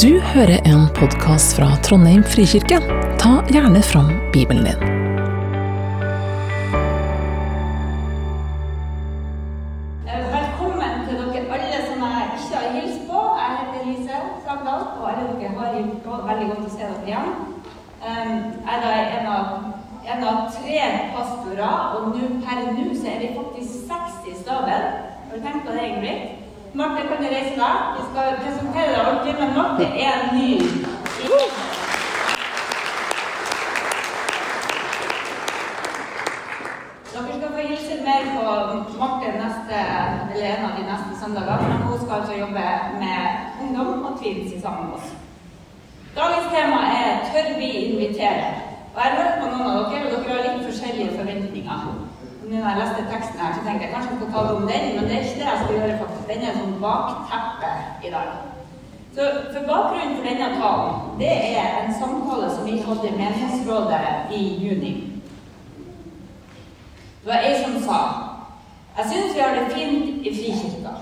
Du hører en podkast fra Trondheim frikirke. Ta gjerne fram Bibelen din. Velkommen til dere alle som jeg ikke har hilst på. Jeg heter Lise Sagdal, og alle dere har hilst på. veldig godt å se dere igjen. Um, Jeg er en av, en av tre pastorer, og nå, per nå er vi faktisk 60 i staben. Har du tenkt på det, Ingrid? Marte, kan du reise deg? Vi skal presentere deg ordentlig, men Marte er ny. Dere skal få hilse mer på Marte neste, eller en av de neste søndagene. Men hun skal altså jobbe med ungdom og tvilelse sammen med oss. Dagens tema er 'Tør vi invitere?' Og Jeg har hørt på noen av dere, og dere har litt forskjellige forventninger. Nå når jeg leste teksten her, så tenkte jeg kanskje jeg skal tale om den, men det er ikke det jeg skal gjøre, faktisk. Den er sånn bakteppe i dag. Så for Bakgrunnen for denne talen det er en samtale som vi hadde i menighetsrådet i juni. Det var ei som sa Jeg syns vi har det fint i Frikirka.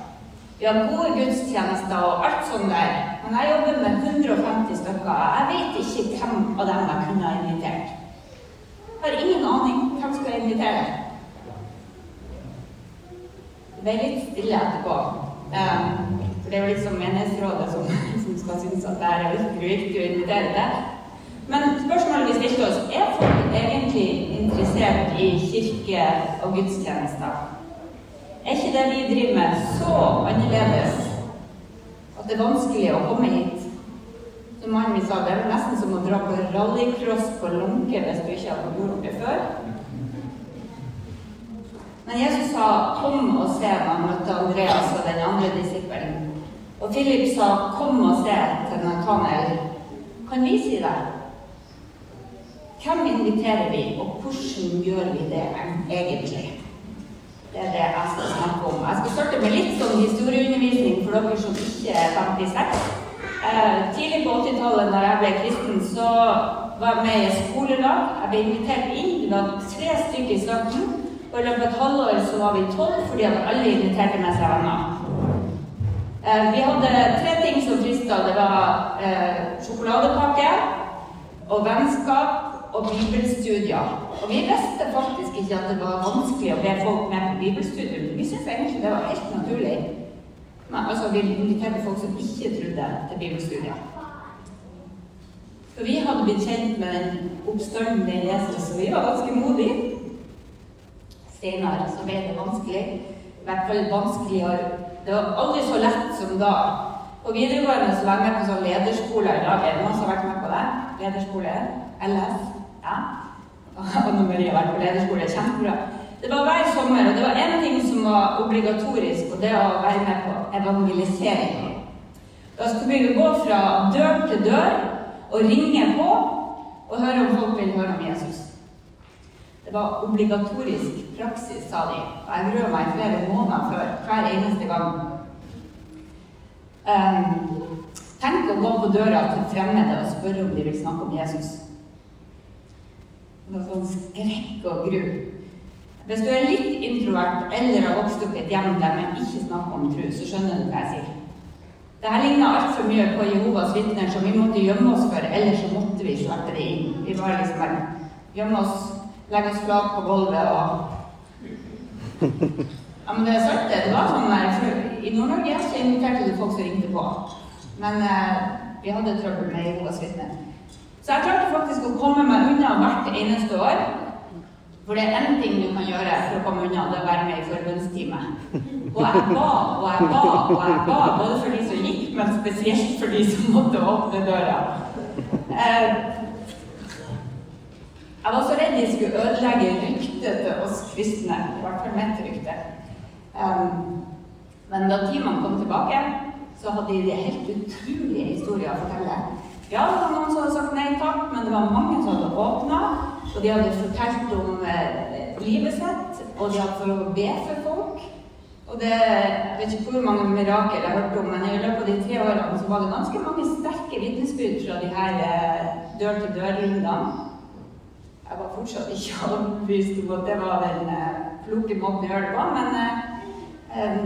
Vi har gode gudstjenester og alt sånt der. Men jeg jobber med 150 stykker. Jeg vet ikke hvem av dem jeg kunne ha invitert. Jeg har ingen aning hvem skal jeg invitere. Det er litt stille etterpå. Um, for det er jo liksom menighetsrådet som, som skal synes at det er virkelig viktig å invitere til. Men spørsmålet vi stilte oss, er folk egentlig interessert i kirke og gudstjenester? Er ikke det vi driver med, så annerledes at det er vanskelig å komme hit? Som mannen min sa, det er nesten som å dra på rallycross på Lånke hvis du ikke har gjort det før. Men Jesus sa 'kom og se' da han møtte Andreas og den andre disippelen. Og Philip sa 'kom og se' til Nathanael. Kan vi si det? Hvem inviterer vi, og hvordan gjør vi det egentlig? Det er det jeg skal snakke om. Jeg skal starte med litt sånn historieundervisning for dere som ikke er 56. Eh, tidlig på 80-tallet, da jeg ble kristen, så var jeg med i skolelag. Jeg ble invitert inn. Det var tre stykker i starten. Og i løpet av et halvår så var vi tolv fordi at alle inviterte med seg venner. Eh, vi hadde tre ting som frista. Det var eh, sjokoladepakke og vennskap og bibelstudier. Og vi visste faktisk ikke at det var vanskelig å be folk med på bibelstudium. Vi syntes egentlig det var helt naturlig. Men altså, vi inviterte folk som ikke trodde til bibelstudier. For vi hadde blitt kjent med den oppstandende Jesus, og vi var ganske modige. Senere så ble det vanskelig. I hvert fall vanskeligere. Det var aldri så lett som da. På videregående så var jeg på sånn lederskole i dag. Er det noen som har vært med på det? Lederskole? LS? Ja. Anne Marie har vært på lederskole. Kjempebra. Det var hver sommer, og det var én ting som var obligatorisk, og det å være med på evangelisering. Da skulle vi gå fra dør til dør og ringe på og høre om folk vil høre om Jesus. Det var obligatorisk praksis, sa de. Og jeg grua meg flere måneder før, hver eneste gang. Um, tenk å gå på døra til fremmede og spørre om de vil snakke om Jesus. Noe sånn skrekk og gru. Hvis du er litt introvert eller har vokst opp i et hjem der man ikke snakker om tro, så skjønner du hva jeg sier. Dette ligner altfor mye på Jehovas vitner som vi måtte gjemme oss for, ellers så måtte vi svarte det inn. Vi var liksom bare gjemme oss, legge oss flat på gulvet og Ja, men det er sant, det. Det var sånn der, for I Nord-Norge så inviterte du folk som ringte på. Men eh, vi hadde trøbbel med Jehovas vitner. Så jeg klarte faktisk å komme meg unna hvert eneste år. For det er én ting du kan gjøre for å komme unna, det er å være med i forbundstime. Og jeg ba og jeg ba og jeg ba, både for de som gikk, men spesielt for de som måtte åpne døra. Eh, jeg var så redd de skulle ødelegge ryktet til oss kristne. I hvert fall mitt rykte. Um, men da timene kom tilbake, så hadde de helt utrolige historier å fortelle. Ja, det var noen som hadde sagt nei takk, men det var mange som hadde åpna. Og de hadde fortalt om eh, livet sitt, og de hadde fått lov å be for folk. Og det, Jeg vet ikke hvor mange mirakel jeg har hørt om, men i løpet av de tre årene så var det ganske mange sterke vitnesbyrd fra de her eh, dør-til-dør-rundene. Jeg var fortsatt ikke overbevist om at det var den eh, kloke måten å gjøre det på, men eh,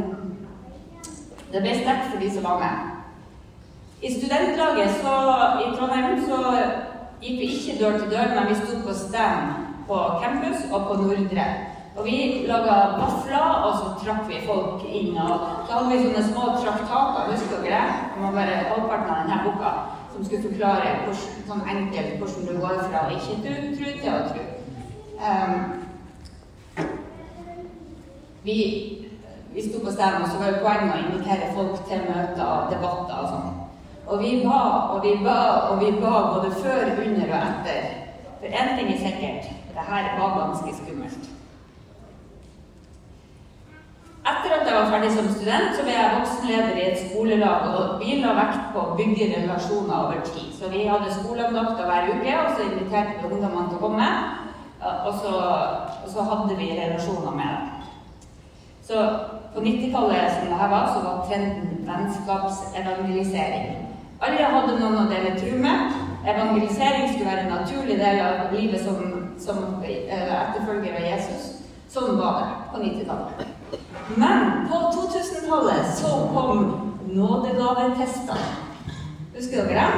det ble sterkt for de som var med. I studentlaget så, i Trondheim så gikk vi ikke dør til dør, men vi sto på stand på campus og på Nordre. Og vi laga vafler, og så trakk vi folk inn. Og så hadde vi sånne små traktater, husker dere var bare halvparten av denne boka som skulle forklare hvordan, sånn enkelt hvordan du går fra ikke tro, tro til å tro. Um, vi, vi sto på stedet, og så var poenget å invitere folk til møter og debatter og sånn. Og vi ba og vi ba og vi ba både før, under og etter. For én ting er sikkert, det her var ganske skummelt. Etter at jeg var ferdig som student, så ble jeg voksenleder i et skolelag, og vi la vekt på å bygge relasjoner over tid. Så vi hadde skoleandakter hver uke, og så inviterte vi ungdommene til å komme. Og så, og så hadde vi relasjoner med dem. Så på 90-tallet som det her var, så var trenden vennskapsevangelisering. Alle hadde noen å dele tro med. Evangelisering skulle være en naturlig del av livet som, som etterfølger av Jesus. Sånn var det på 90-tallet. Men på 2000-tallet så kom nådegavetester. Husker dere det?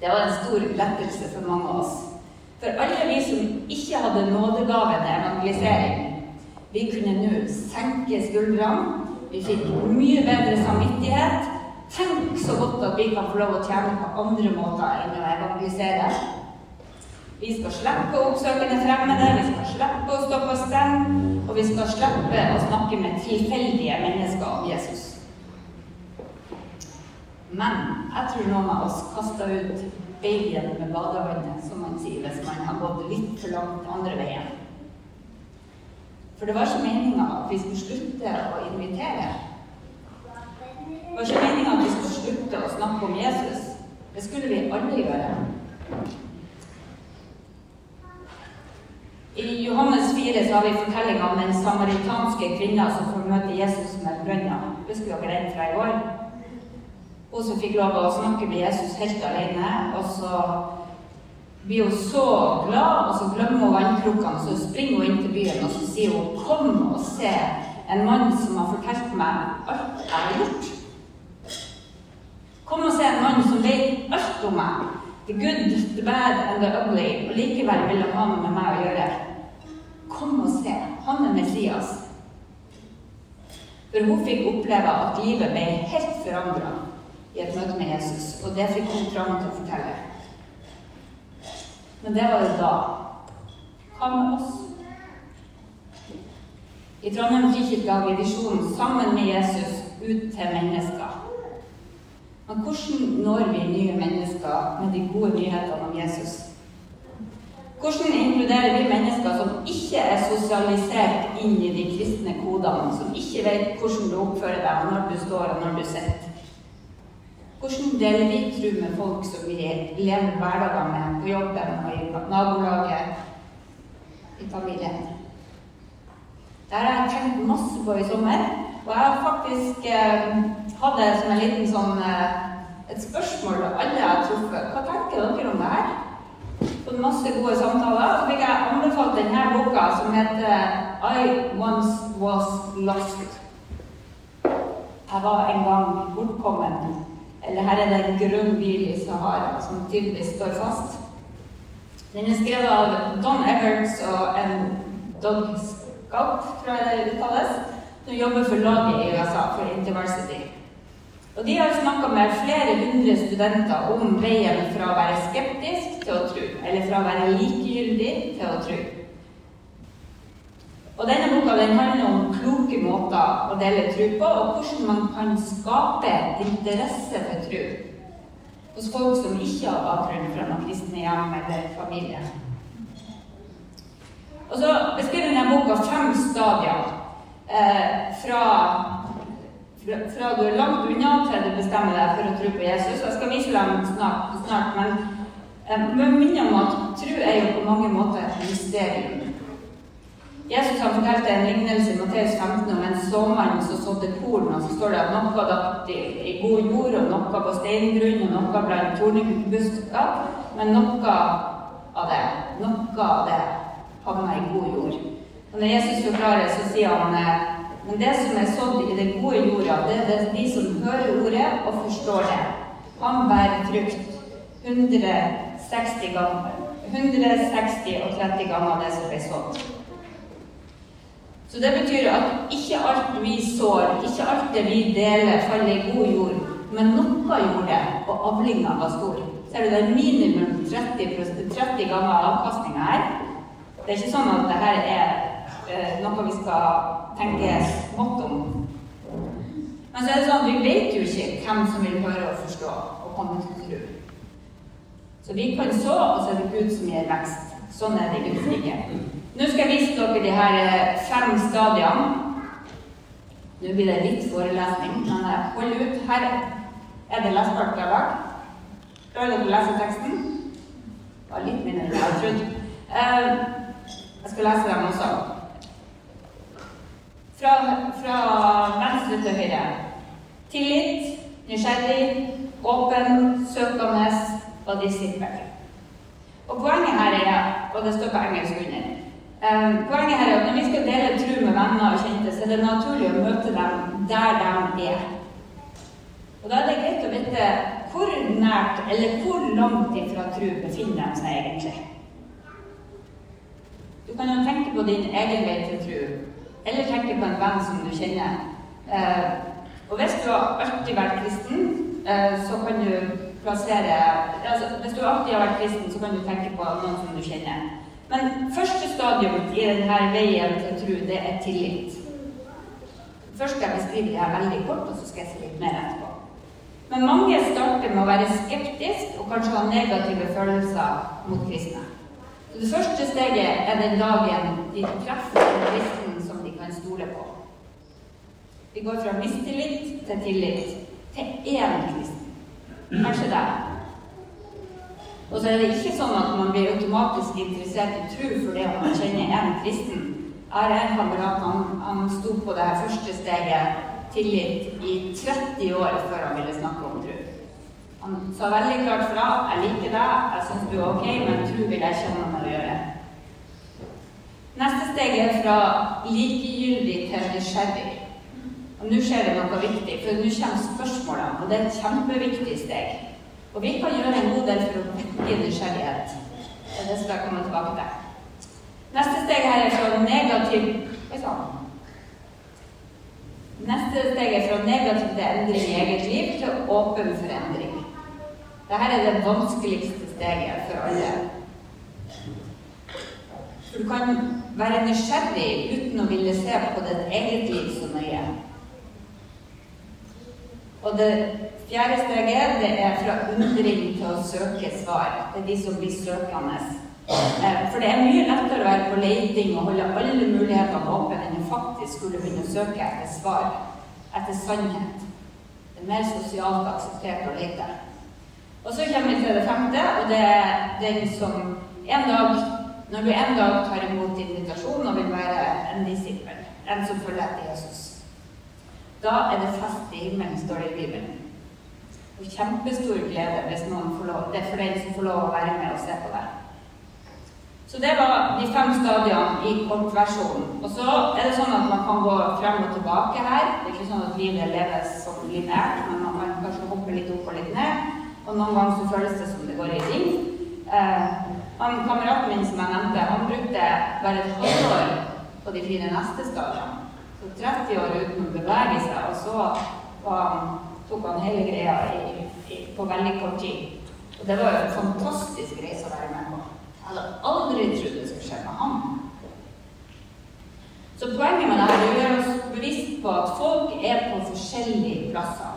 Det var en stor lettelse for mange av oss. For alle vi som ikke hadde nådegave til evangelisering, vi kunne nå senke skuldrene. Vi fikk mye bedre samvittighet. Tenk så godt at vi kan få lov å tjene på andre måter enn å evangelisere. Vi skal slippe å oppsøke fremmede, vi skal slippe å stå på stand, og vi skal slippe å snakke med tilfeldige mennesker om Jesus. Men jeg tror noen av oss kasta ut babyen med badevannet, som man sier hvis man har gått litt for langt andre veien. For det var ikke meninga at vi skulle slutte å invitere. Det var ikke meninga at vi skulle slutte å snakke om Jesus. Det skulle vi alle gjøre. 24 så har vi fortellinga om den samaritanske kvinna som får møte Jesus med brønna. Husker dere den fra i år? Hun som fikk lov å snakke med Jesus helt alene. Og så blir hun så glad, og så glemmer hun vannkrukkene. Så springer hun inn til byen og så sier hun, 'Kom og se en mann som har fortalt meg alt jeg har gjort.' Kom og se en mann som vet alt om meg. The good, the bad and the ugly. Og likevel vil han ha med meg å gjøre. Kom og se. Han er Messias. For hun fikk oppleve at livet ble helt forandra i et møte med Jesus. Og det fikk hun trang til å fortelle. Men det var jo da. Hva med oss? I Trondheim frikirke vi visjonen 'Sammen med Jesus ut til mennesker'. Men hvordan når vi nye mennesker med de gode nyhetene om Jesus? Hvordan inkluderer vi mennesker som ikke er sosialisert inn i de kristne kodene, som ikke vet hvordan du oppfører deg når du står og når du sitter? Hvordan deler vi tro med folk som vi lever hverdagen med på jobben og i nabolaget, i familien? Det har jeg tenkt masse på i sommer. Og jeg har faktisk eh, hatt det som en liten sånn eh, et spørsmål til alle jeg har truffet. Hva tenker dere om det her? Fått masse gode samtaler. Så fikk jeg anbefalt denne boka som heter I Once Was Lost. Jeg var en gang bortkommen. Eller her er det en grønn bil i Sahara som tydeligvis står fast. Den er skrevet av Don Everts og en Dog Scout, tror jeg det uttales, som jobber for laget i USA, for Interversity. Og de har snakka med flere hundre studenter om veien fra å være skeptisk til å tro, eller fra å være likegyldig til å tro. Og denne boka den handler om kloke måter å dele tro på, og hvordan man kan skape interesse for tro hos folk som ikke har bakgrunn fra noen kristne hjem eller familie. Og så beskriver denne boka fem stadier eh, fra fra du er langt unna til du bestemmer deg for å tro på Jesus. Jeg skal vise dem snart, snart men jeg minne om at tro er jo på mange måter et mysterium. Jesus har fortalt en lignelse i Matteus 15 om en såmann som sådde korn. og Så står det at noe datt i god jord, og noe på steingrunn, og noe blant tornebusker. Men noe av det, noe av det havna i god jord. Og når Jesus forklarer, så sier han Men det som er sådd i det gode jorda, det er de som hører ordet og forstår det. Han bærer frukt 160 ganger. 160 og 30 ganger det som ble sådd. Så det betyr at ikke alt vi sår, ikke alt det vi deler, faller i god jord. Men noe gjorde det, og avlinga var stor. Ser du det er minimum 30, 30 ganger avkastninga her? Det er ikke sånn at dette er eh, noe vi skal tenke smått om. Men så er det sånn at vi vet jo ikke hvem som vil høre og forstå og komme til tro. Så vi kan så, og så er det Gud som gir vekst. Sånn er det i Guds rike. Nå skal jeg vise dere de her eh, fem stadiene. Nå blir det litt forelesning, men eh, hold ut. Her er det lesbart fra bak. Klarer dere å lese teksten? Det var litt mindre enn jeg hadde trodd. Eh, jeg skal lese dem også. Fra, fra venstre til høyre. Tillit, nysgjerrig, åpen, søkende og disippel. Og poenget her er, og det står på engelsk under um, Poenget her er at når vi skal dele tro med venner og kjente, så er det naturlig å møte dem der de er. Og da er det greit å vite hvor nært eller hvor langt ifra tro befinner de seg egentlig. Du kan jo tenke på din egen vei til tro, eller tenke på en venn som du kjenner. Eh, og hvis du har alltid vært kristen, eh, så kan du plassere altså, Hvis du alltid har vært kristen, så kan du tenke på noen som du kjenner. Men første stadium i denne veien til tro, det er tillit. Først skal jeg beskrive det her veldig kort, og så skal jeg si litt mer etterpå. Men mange starter med å være skeptisk og kanskje ha negative følelser mot kristne. Så det første steget er den dagen de treffer en kristen som de kan stole på. Vi går fra mistillit til tillit til én kristen. Kanskje det. Og så er det ikke sånn at man blir automatisk interessert i tro fordi man kjenner en kristen. Jeg har en kamerat han, han sto på det her første steget, tillit, i 30 år før han ville snakke om tro. Han sa veldig klart fra 'Jeg liker deg, jeg syns du er ok, men tro vil jeg ikke ha noe med å gjøre'. Neste steg er fra likegyldig til nysgjerrig. Og nå skjer det noe viktig, for nå kommer spørsmålene, og det er et kjempeviktig steg. Og vi kan gjøre en god del for å vekke nysgjerrighet. Det er det skal jeg komme tilbake til. Neste steg her er fra negativ Neste steg er fra negativ til endring i eget liv til åpen for endring. Dette er det vanskeligste steget for alle. Du kan være nysgjerrig uten å ville se på ditt eget liv så nøye. Og det fjerde steget det er fra undring til å søke svar. Det er de som blir søkende. Eh, for det er mye lettere å være på leiting og holde alle mulighetene åpne enn å faktisk skulle begynne å søke etter svar, etter sannhet. Det er mer sosialt akseptert å lete. Og så kommer vi til det femte, og det er den som en dag Når du en dag tar imot invitasjonen og vil være en disippel, en som følger etter Jesus. Da er det fest i himmelen, står det i Bibelen. Og kjempestor glede hvis noen får lov, det er for den som får lov å være med og se på det. Så det var de fem stadiene i kortversjonen. Og så er det sånn at man kan gå frem og tilbake her. Det er ikke sånn at livet leves som lineært, men man kan kanskje hoppe litt opp og litt ned. Og noen ganger så føles det som det går i ring. Eh, han Kameraten min som jeg nevnte, han brukte bare et halvår på de fire neste stadiene. Så 30 år uten å bevege seg, og så han, tok han hele greia i, i, på veldig kort tid. Og det var jo en fantastisk reise å være med på. Jeg hadde aldri trodd det skulle skje med han. Så poenget med det er å gjøre oss bevisst på at folk er på forskjellige plasser.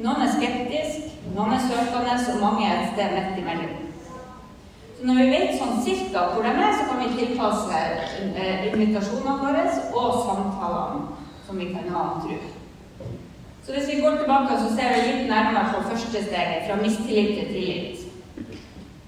Noen er skeptiske, noen er søkende, og mange er et sted midt imellom. Når vi vet sånn cirka hvor de er, så kan vi tilpasse eh, invitasjonene våre og samtalene som vi kan ha om tro. Så hvis vi går tilbake, så ser vi litt nærmere på første steget, fra mistillit til tillit.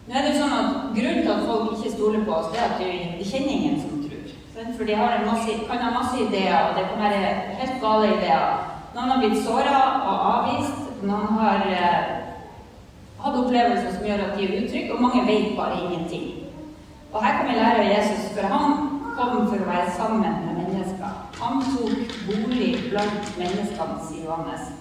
Nå er det sånn at Grunnen til at folk ikke stoler på oss, det er at de kjenner ingen som tror. For de masse, kan ha masse ideer, og det kan være helt gale ideer. Noen har blitt såra og avvist. Noen har eh, hatt opplevelser som gjør at de er utrygge, og mange vet bare ingenting. Og her kan vi lære av Jesus, for han kom for å være sammen med mennesker. Han tok bolig blant menneskene, sier Johannes.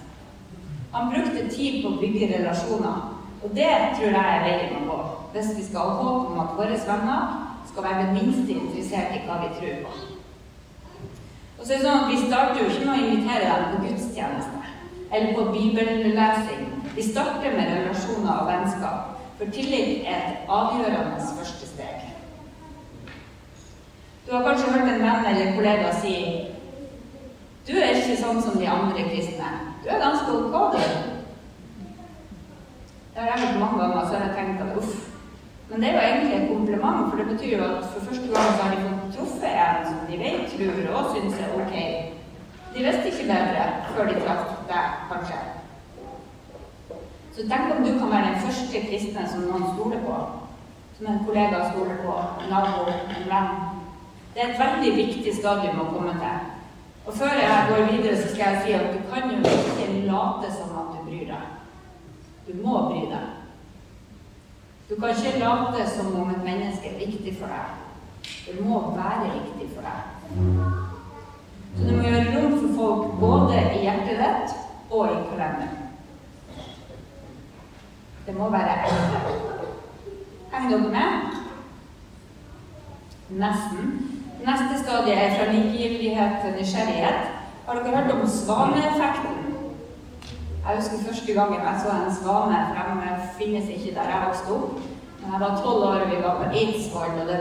Han brukte tid på å bygge relasjoner. Og det tror jeg er veien å gå, hvis vi skal ha håp om at våre venner skal være det minste interessert i hva vi tror på. Og så er det sånn at Vi starter jo ikke med å invitere dem på gudstjeneste eller på bibellesing. Vi starter med relasjoner og vennskap, for tillit er et avgjørende første steg. Du har kanskje hørt en venn eller kollega si du er ikke sånn som de andre kristne. Du er ganske ok, du. Det har jeg hørt mange ganger, så har jeg tenkt at uff. Men det er jo egentlig et kompliment, for det betyr jo at for første gang har de fått truffet en som de vet tror og syns er ok. De visste ikke bedre før de traff deg, kanskje. Så tenk om du kan være den første kristne som noen stoler på. Som en kollega stoler på, en nabo, en venn. Det er et veldig viktig stadium å komme til. Og før jeg går videre, så skal jeg si at du kan jo ikke late som at du bryr deg. Du må bry deg. Du kan ikke late som om et menneske er viktig for deg. Det må være viktig for deg. Så du må gjøre rom for folk både i hjertet ditt og i kalenderen. Det må være. Henger dere med? Nesten. Neste stadie er fra likegyldighet til nysgjerrighet. Har dere hørt om svaneeffekten? Jeg husker første gangen jeg så en svane, de finnes ikke der jeg vokste opp. Men jeg var tolv år, og vi var på Eidsvoll, og det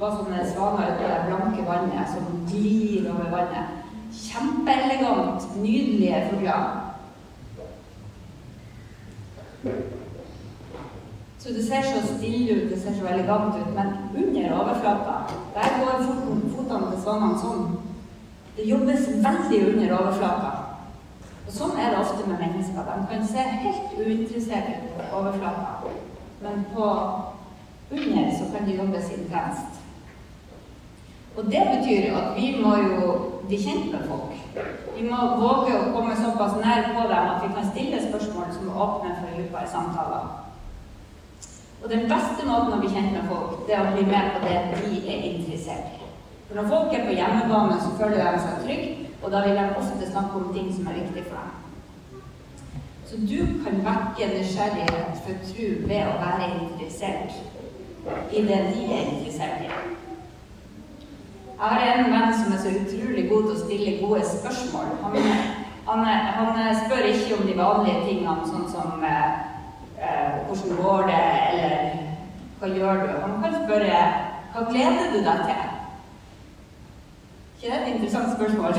var sånne svaner ute i det blanke vannet som glir over vannet. Kjempeelegant, nydelige fugler. Så det ser så stille ut, det ser så elegant ut, men under overflata, der går fotene til svanene sånn. Det jobbes veldig under overflata. Og sånn er det ofte med mennesker. De kan se helt uinteressert ut på overflata, men på under så kan det jobbes intenst. Og det betyr at vi må jo bli kjent med folk. Vi må våge å komme såpass nær på dem at vi kan stille spørsmål som åpner for dypere samtaler. Og den beste måten å bli kjent med folk, det er å bli med på det de er interessert i. For når folk er på hjemmebane, så føler de seg trygge, og da vil de ofte snakke om ting som er viktig for dem. Så du kan vekke nysgjerrighet for tro ved å være interessert i det de er interessert i. Jeg har en venn som er så utrolig god til å stille gode spørsmål. Han, han, han spør ikke om de vanlige tingene, sånn som eh, eh, hvordan går det, eller hva gjør du? Han kan spørre hva gleder du deg til? ikke det et interessant spørsmål?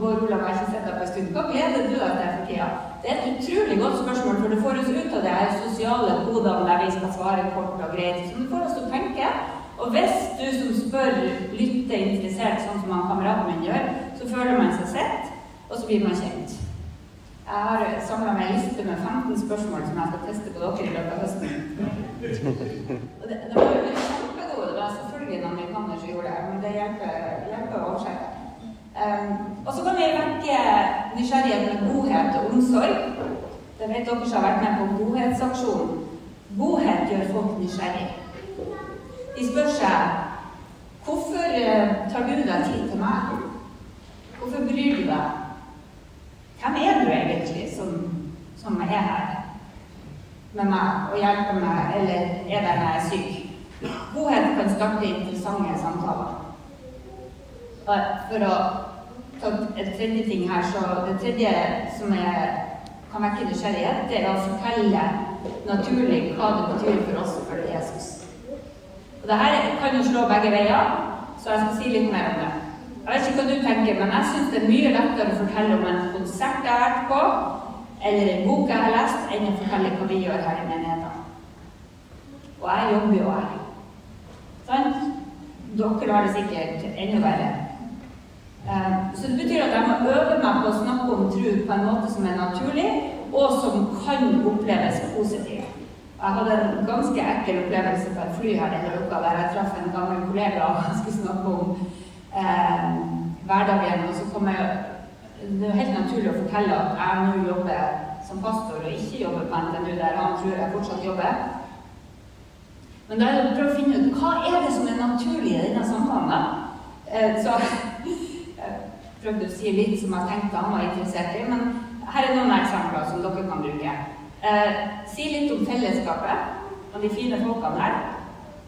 Bård Olav har ikke sett deg på en stund. Hva gleder du deg til for tida? Det er et utrolig godt spørsmål, for det får oss ut av de sosiale kodene der vi skal svare kort og greit. Så det får oss til å tenke. Og hvis du som spør, lytter interessert, sånn som han kameraten min gjør, så føler man seg sett, og så blir man kjent. Jeg har samla meg en liste med 15 spørsmål som jeg skal teste på dere i løpet av høsten. Og det, det var jo kjempegode. Det var selvfølgelig en amerikaner som gjorde det, men det hjelper, hjelper å oversette. Um, og så kan vi vekke nysgjerrighet med godhet og omsorg. Det vet dere som har vært med på Godhetsaksjonen. Godhet gjør folk nysgjerrig. De spør seg hvorfor eh, tar du deg tid til meg? Hvorfor bryr du deg? Hvem er du egentlig som, som er her med meg og hjelper meg, eller er der når jeg er syk? Godhet kan starte interessante samtaler. For å ta et tredje ting her, så det tredje som er, kan vekke nysgjerrighet, det er å fortelle naturlig hva det betyr for oss å følge Jesus. Og det her kan jo slå begge veier, så jeg skal si litt mer om det. Jeg vet ikke hva du tenker, men jeg syns det er mye lettere å fortelle om en konsert jeg har vært på, eller en bok jeg har lest, enn å fortelle hva vi gjør her i menigheten. Og jeg jobber jo her. Sant? Dere har det sikkert enda verre. Eh, så det betyr at jeg må øve meg på å snakke om tro på en måte som er naturlig, og som kan oppleves positivt. Jeg hadde en ganske ekkel opplevelse på et fly her denne uka der jeg traff en gammel kollega og skulle snakke om eh, hverdagen. Og så kom jeg Det er helt naturlig å fortelle at jeg nå jobber som pastor og ikke jobber på NTNU, der han tror jeg fortsatt jobber. Men da er det å prøve å finne ut hva er det som er naturlig i denne samtalen. Eh, Så jeg prøvde å si litt som jeg tenkte han var interessert i, men her er noen eksempler som dere kan bruke. Eh, si litt om fellesskapet og de fine folkene her.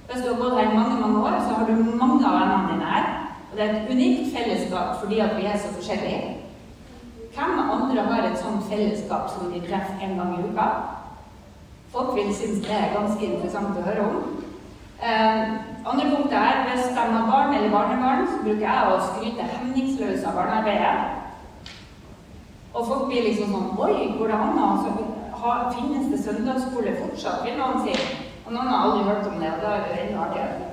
Hvis du har gått her i mange mange år, så har du mange av vennene dine her. Og det er et unikt fellesskap fordi at vi er så forskjellige. Hvem andre har et sånt fellesskap som de treffer en gang i uka? Folk vil synes det er ganske interessant å høre om. Eh, andre punktet er hvis de har barn eller barnebarn, så bruker jeg å skryte hemningsløst av barnearbeidet. Og folk blir liksom sånn Oi, går det an? Altså, ha- finnes det søndagsskole fortsatt? vil noen si. Og noen har aldri hørt om det, og da er det enda artigere.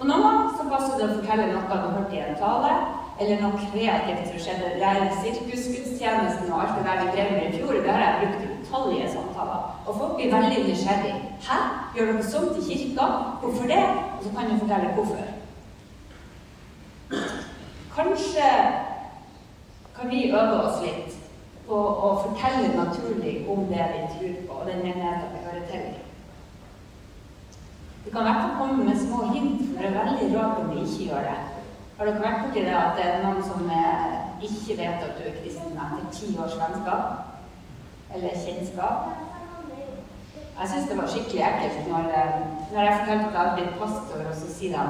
Og noen så passer det å fortelle noe du har hørt i en tale, eller noe kreativt som skjedde. Det er sirkusgudstjenesten og alt det der vi drev med i fjor, det har jeg brukt utallige samtaler. Og folk blir veldig nysgjerrige. Hæ? Gjør dere sånt i kirka? Hvorfor det? Og så kan du fortelle hvorfor. Kanskje kan vi øve oss litt på å fortelle naturlig om det vi tror på, og den menigheten vi hører til Du kan i hvert fall komme med små hint, for det er veldig rart om vi ikke gjør det. Har dere vært borti det at det er noen som eh, ikke vet at du er kristen etter ti års vennskap? Eller kjennskap? Jeg syns det var skikkelig ekkelt når, eh, når jeg fortalte jeg hadde blitt pastor, og så sier de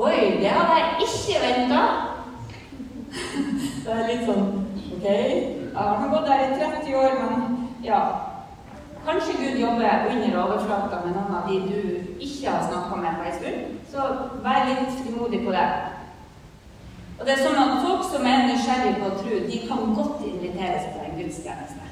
Oi, det hadde jeg ikke venta! det er litt sånn Ok, jeg har gått der i 30 år, men ja. Kanskje Gud jobber under overflata med noen av de du ikke har snakka med på en stund. Så vær litt frimodig på det. Og det er sånn at Folk som er nysgjerrige på å tro, de kan godt inviteres på en gudstjeneste.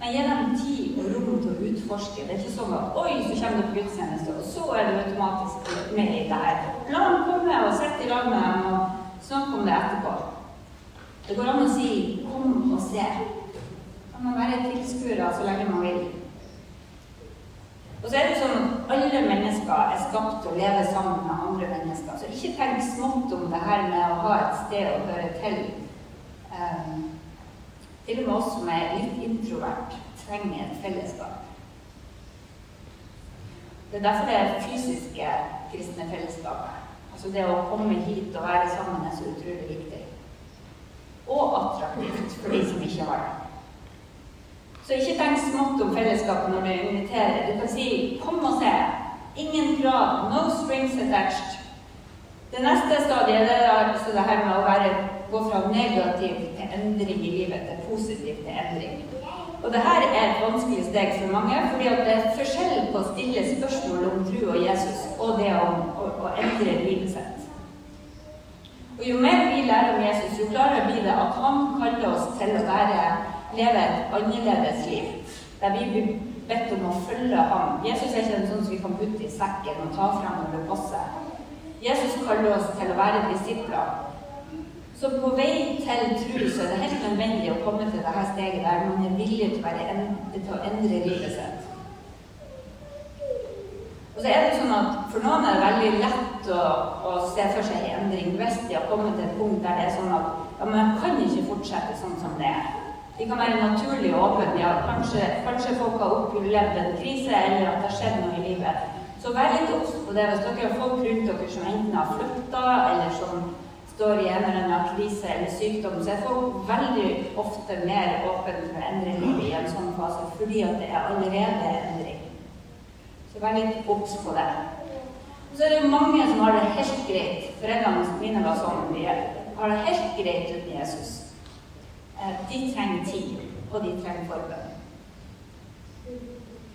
Men gi dem tid og rom til å utforske. Det er ikke sånn at oi, så kommer du på gudstjeneste, og så er du automatisk med i det her. La dem komme og sitte i lag med dem og snakke om det etterpå. Det går an å si 'kom og se'. Kan man være tilskuere så lenge man vil. Og så er det sånn alle mennesker er skapt til å leve sammen med andre mennesker. Så ikke tenk smått om det her med å ha et sted å høre til. Um, til og med oss som er litt introvert, trenger et fellesskap. Det er derfor det fysiske kristne fellesskapet, altså det å komme hit og være sammen, er så utrolig viktig. Og attraktivt for de som ikke har det. Så ikke tenk smått om fellesskapet når du inviterer. Du kan si 'kom og se'. Ingen krav. No strings attached. Det neste stadiet er altså det her med å være, gå fra negativ til endring i livet til positiv til endring. Og det her er et vanskelig steg for mange, fordi det er forskjell på å stille spørsmål om tro og Jesus og det å, å, å endre livet sitt. Og Jo mer vi lærer om Jesus, jo klarere blir det at han kaller oss til å være, leve et annerledes liv. Der vi blir bedt om å følge ham. Jesus er ikke en sånn som vi kan putte i sekken og ta frem når det passer. Jesus kaller oss til å være disipler. Så på vei til tro så er det helt nødvendig å komme til dette steget der man er villig til å, til å endre livet sitt. Og så er det sånn at For noen er det veldig lett å, å se for seg endring hvis de har kommet til et punkt der det er sånn at ja, men kan ikke fortsette sånn som det er. De kan være naturlig åpne. Ja, kanskje, kanskje folk har opplevd en krise, eller at det har skjedd noe i livet. Så vær litt obs på det hvis dere har folk rundt dere som enten har flytta, eller som står i en eller annen krise eller sykdom, så er folk veldig ofte mer åpne for livet i en sånn fase fordi at det er allerede endring. Så vær litt obs på det. Så er det mange som har det helt greit. Foreldrene mine var sånn. De har det helt greit uten Jesus. Eh, De trenger tid, og de trenger forbønn.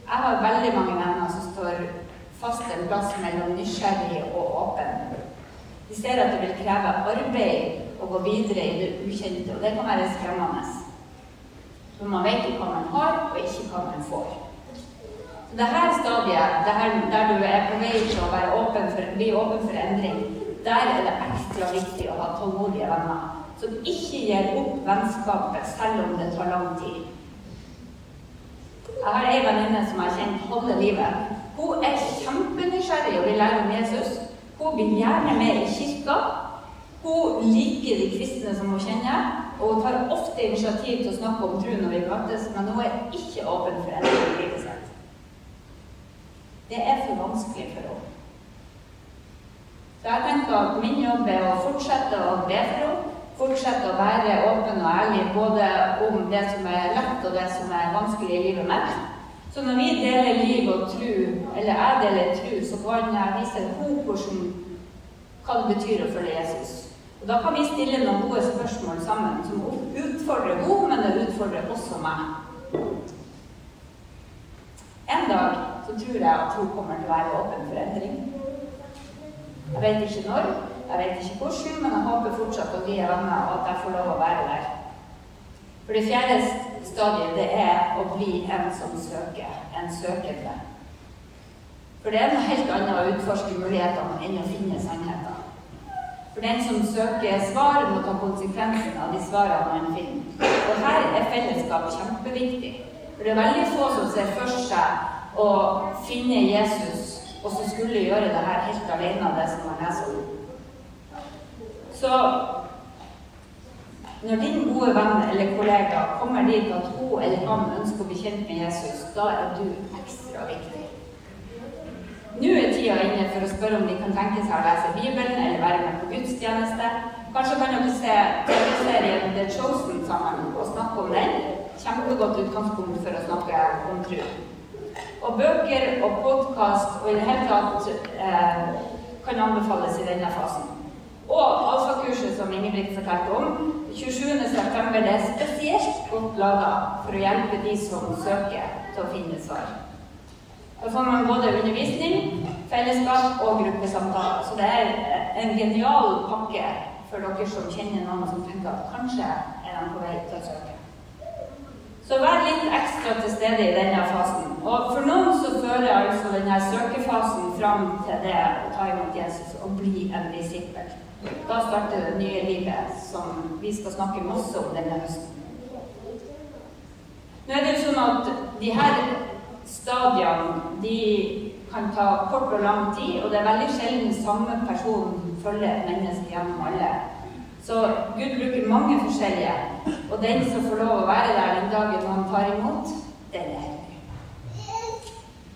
Jeg har veldig mange venner som står fast en plass mellom nysgjerrig og åpen. De ser at det vil kreve arbeid å gå videre i det ukjente, og det kan være skremmende. For man vet ikke hva man har, og ikke hva man får. Så dette stadiet, det her, der du er på vei til å være åpen for, bli åpen for endring, der er det ekstra viktig å ha tålmodige venner som ikke gir opp vennskapet selv om det tar lang tid. Jeg har ei venninne som jeg har kjent halve livet. Hun er kjempenysgjerrig og vil lære om Jesus. Hun blir gjerne med i kirka. Hun liker de kristne som hun kjenner, og hun tar ofte initiativ til å snakke om tro når vi møtes, men hun er ikke åpen for endring i livet. Det er for vanskelig for henne. Så jeg tenker at min jobb er å fortsette å be for henne. Fortsette å være åpen og ærlig både om det som er lett og det som er vanskelig i livet mitt. Så når vi deler liv og tro, eller jeg deler tro, så kan jeg vise henne hvordan, hva det betyr å følge Jesus. Og Da kan vi stille noen gode spørsmål sammen som utfordrer henne, men det utfordrer også meg. En dag så tror jeg at hun kommer til å være åpen for endring. Jeg vet ikke når, jeg vet ikke hvordan, men jeg håper fortsatt at vi er venner, og at jeg får lov å være der. For det fjerde stadiet, det er å bli en som søker. En søkende. For det er noe helt annet å utforske mulighetene enn å finne sannheten. For den som søker svar, må ta konsekvensen av de svarene man finner. Og her er fellesskap kjempeviktig. For det er veldig få som ser for seg å finne Jesus og så skulle gjøre det her helt alene, det som man leser om. Så når din gode venn eller kollega kommer dit at hun eller han ønsker å bli kjent med Jesus, da er du ekstra viktig. Nå er tida inne for å spørre om de kan tenke seg å lese Bibelen eller være med på gudstjeneste. Kanskje kan dere se TV-serien The Chosen sammen og snakke om den. Kjempegodt utgangspunkt for å snakke om tro. Og bøker og podkast og i det hele tatt eh, kan anbefales i denne fasen. Og alfakurset som Ingebrigt fortalte om, 27.9. Det er spesielt godt laga for å hjelpe de som søker til å finne svar. Da får man både undervisning, fellesskap og gruppesamtaler. Så det er en genial pakke for dere som kjenner noen som tenker at kanskje er de på vei til å søke. Så vær litt ekstra til stede i denne fasen. Og for noen så fører altså denne søkefasen fram til det å ta imot Jesus og bli en disippel. Da starter det nye livet som vi skal snakke masse om denne høsten. Nå er det jo sånn at de her stadiene de kan ta kort og lang tid, og det er veldig sjelden samme person følger et menneske gjennom alle så Gud bruker mange forskjellige. Og den som får lov å være der den dagen han tar imot, den er hellig.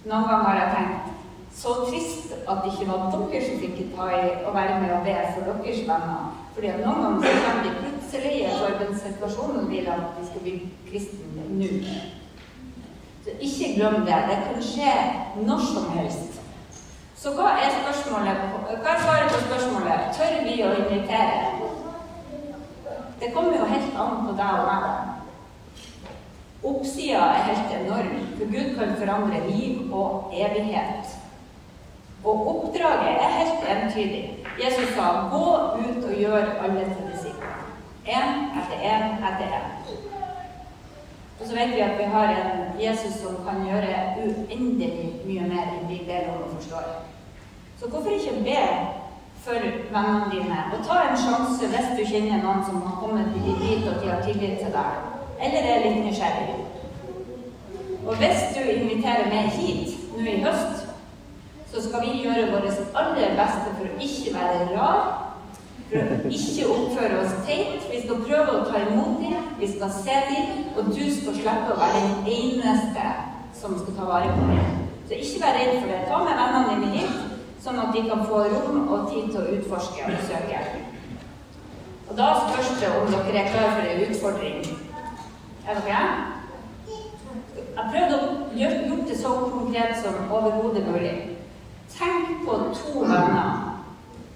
Noen ganger har jeg tenkt så trist at det ikke var dere som fikk ta i å være med og be for deres venner. Fordi at noen ganger så kommer de plutselig for den situasjonen vil at de skal bli kristne nå. Så ikke glem det. Det kan skje når som helst. Så hva er? Hva er svaret på spørsmålet? Tør vi å invitere? Det kommer jo helt an på deg og meg. Oppsida er helt enorm, for Gud kan forandre liv og evighet. Og oppdraget er helt entydig. Jesus sa 'gå ut og gjør alle til disipler'. Én etter én etter én. Og så vet vi at vi har en Jesus som kan gjøre uendelig mye mer enn vi ber om og forstår. Så hvorfor ikke be for vennene dine. Og ta en sjanse hvis du kjenner noen som har kommet dit og de har tillit til deg, eller er litt nysgjerrig. Og hvis du inviterer meg hit nå i høst, så skal vi gjøre vårt aller beste for å ikke være rar, for å ikke oppføre oss teit. Vi skal prøve å ta imot dem, vi skal se dem, og du skal slippe å være den eneste som skal ta vare på dem. Så ikke vær redd for det. Ta med vennene dine hit sånn at de kan få rom og tid til å utforske og søke. Og Da spørs det om dere er klar for en utfordring. Er dere? Jeg prøvde å gjøre det så konkret som overhodet mulig. Tenk på to venner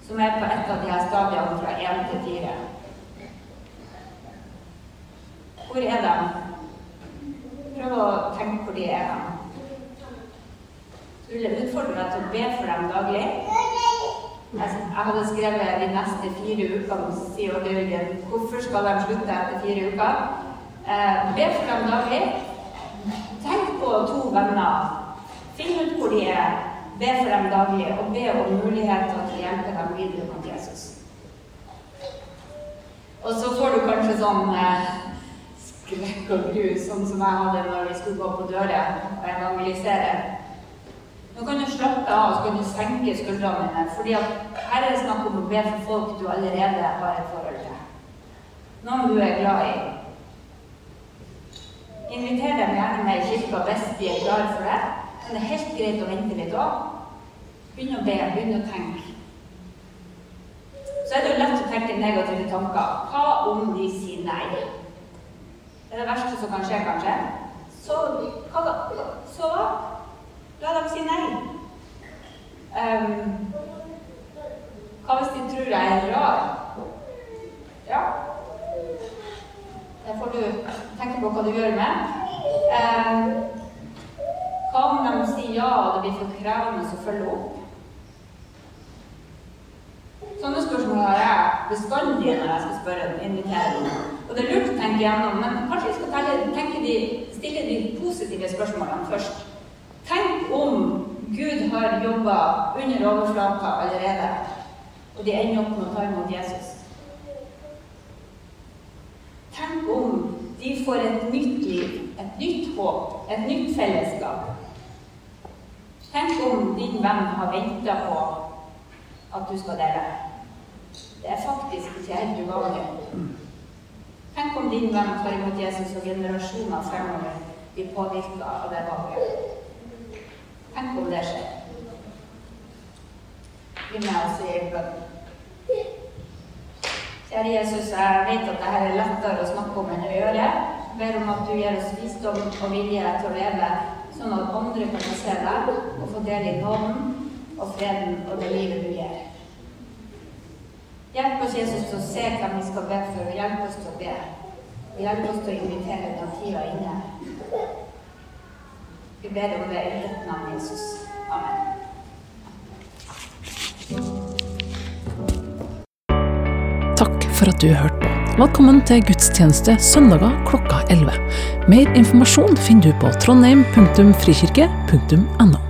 som er på et av de her stadiene fra én til fire. Hvor er de? Prøv å tenke hvor de er vil jeg utfordre deg til å be for dem daglig. Jeg hadde skrevet de neste fire ukene, sier Odd Jørgen. Hvorfor skal de slutte etter fire uker? Eh, be for dem daglig. Tenk på to venner. Finn ut hvor de er. Be for dem daglig, og be om muligheter til å hjelpe dem videre mot Jesus. Og så får du kanskje sånn eh, skrekk og gru, sånn som jeg hadde når vi skulle gå på dører og evangelisere. Nå kan du slappe av og senke skuldrene dine. fordi her er det snakk om å be for folk du allerede har et forhold til. Noen du er glad i. Inviter dem gjerne med i kirka hvis de er klare for det. Men det er helt greit å vente litt òg. Begynn å be, begynn å tenke. Så er det jo lett å tenke negative tanker. Hva om de sier nei? Det er det verste som kan skje, kanskje. Så hva? Så? La dem si nei. Um, hva hvis de tror jeg er rar? Ja. Det får du tenke på hva du gjør med. Um, hva om de sier ja, og det blir for krevende å følge opp? Sånne spørsmål har jeg bestandig når jeg skal spørre og invitere. Og det er lurt å tenke gjennom, men kanskje vi skal tenke de, stille de positive spørsmålene først. Om Gud har jobba under overflata allerede, og de ender opp med å ta imot Jesus. Tenk om de får et nytt liv, et nytt håp, et nytt fellesskap. Tenk om din venn har venta på at du skal dele. Det er faktisk ikke helt uvanlig. Tenk om din venn tar imot Jesus og generasjoner fremover blir påvirka av det valget. Tenk om det skjer. Bli med oss i bønn. Kjære Jesus, jeg vet at dette er lettere å snakke om enn å gjøre. Jeg ber om at du gir oss visdom og vilje til å leve sånn at andre kan se deg og få del i nåden og freden og det livet du gir. Hjelp oss, Jesus, til å se hvem vi skal be for, og hjelp oss til å be. Hjelp oss til å invitere den tida inne. Vi ber om det i ditt navn, Jesus. Amen. Takk for at du hørte på. Velkommen til gudstjeneste søndager klokka 11. Mer informasjon finner du på trondheim.frikirke.no.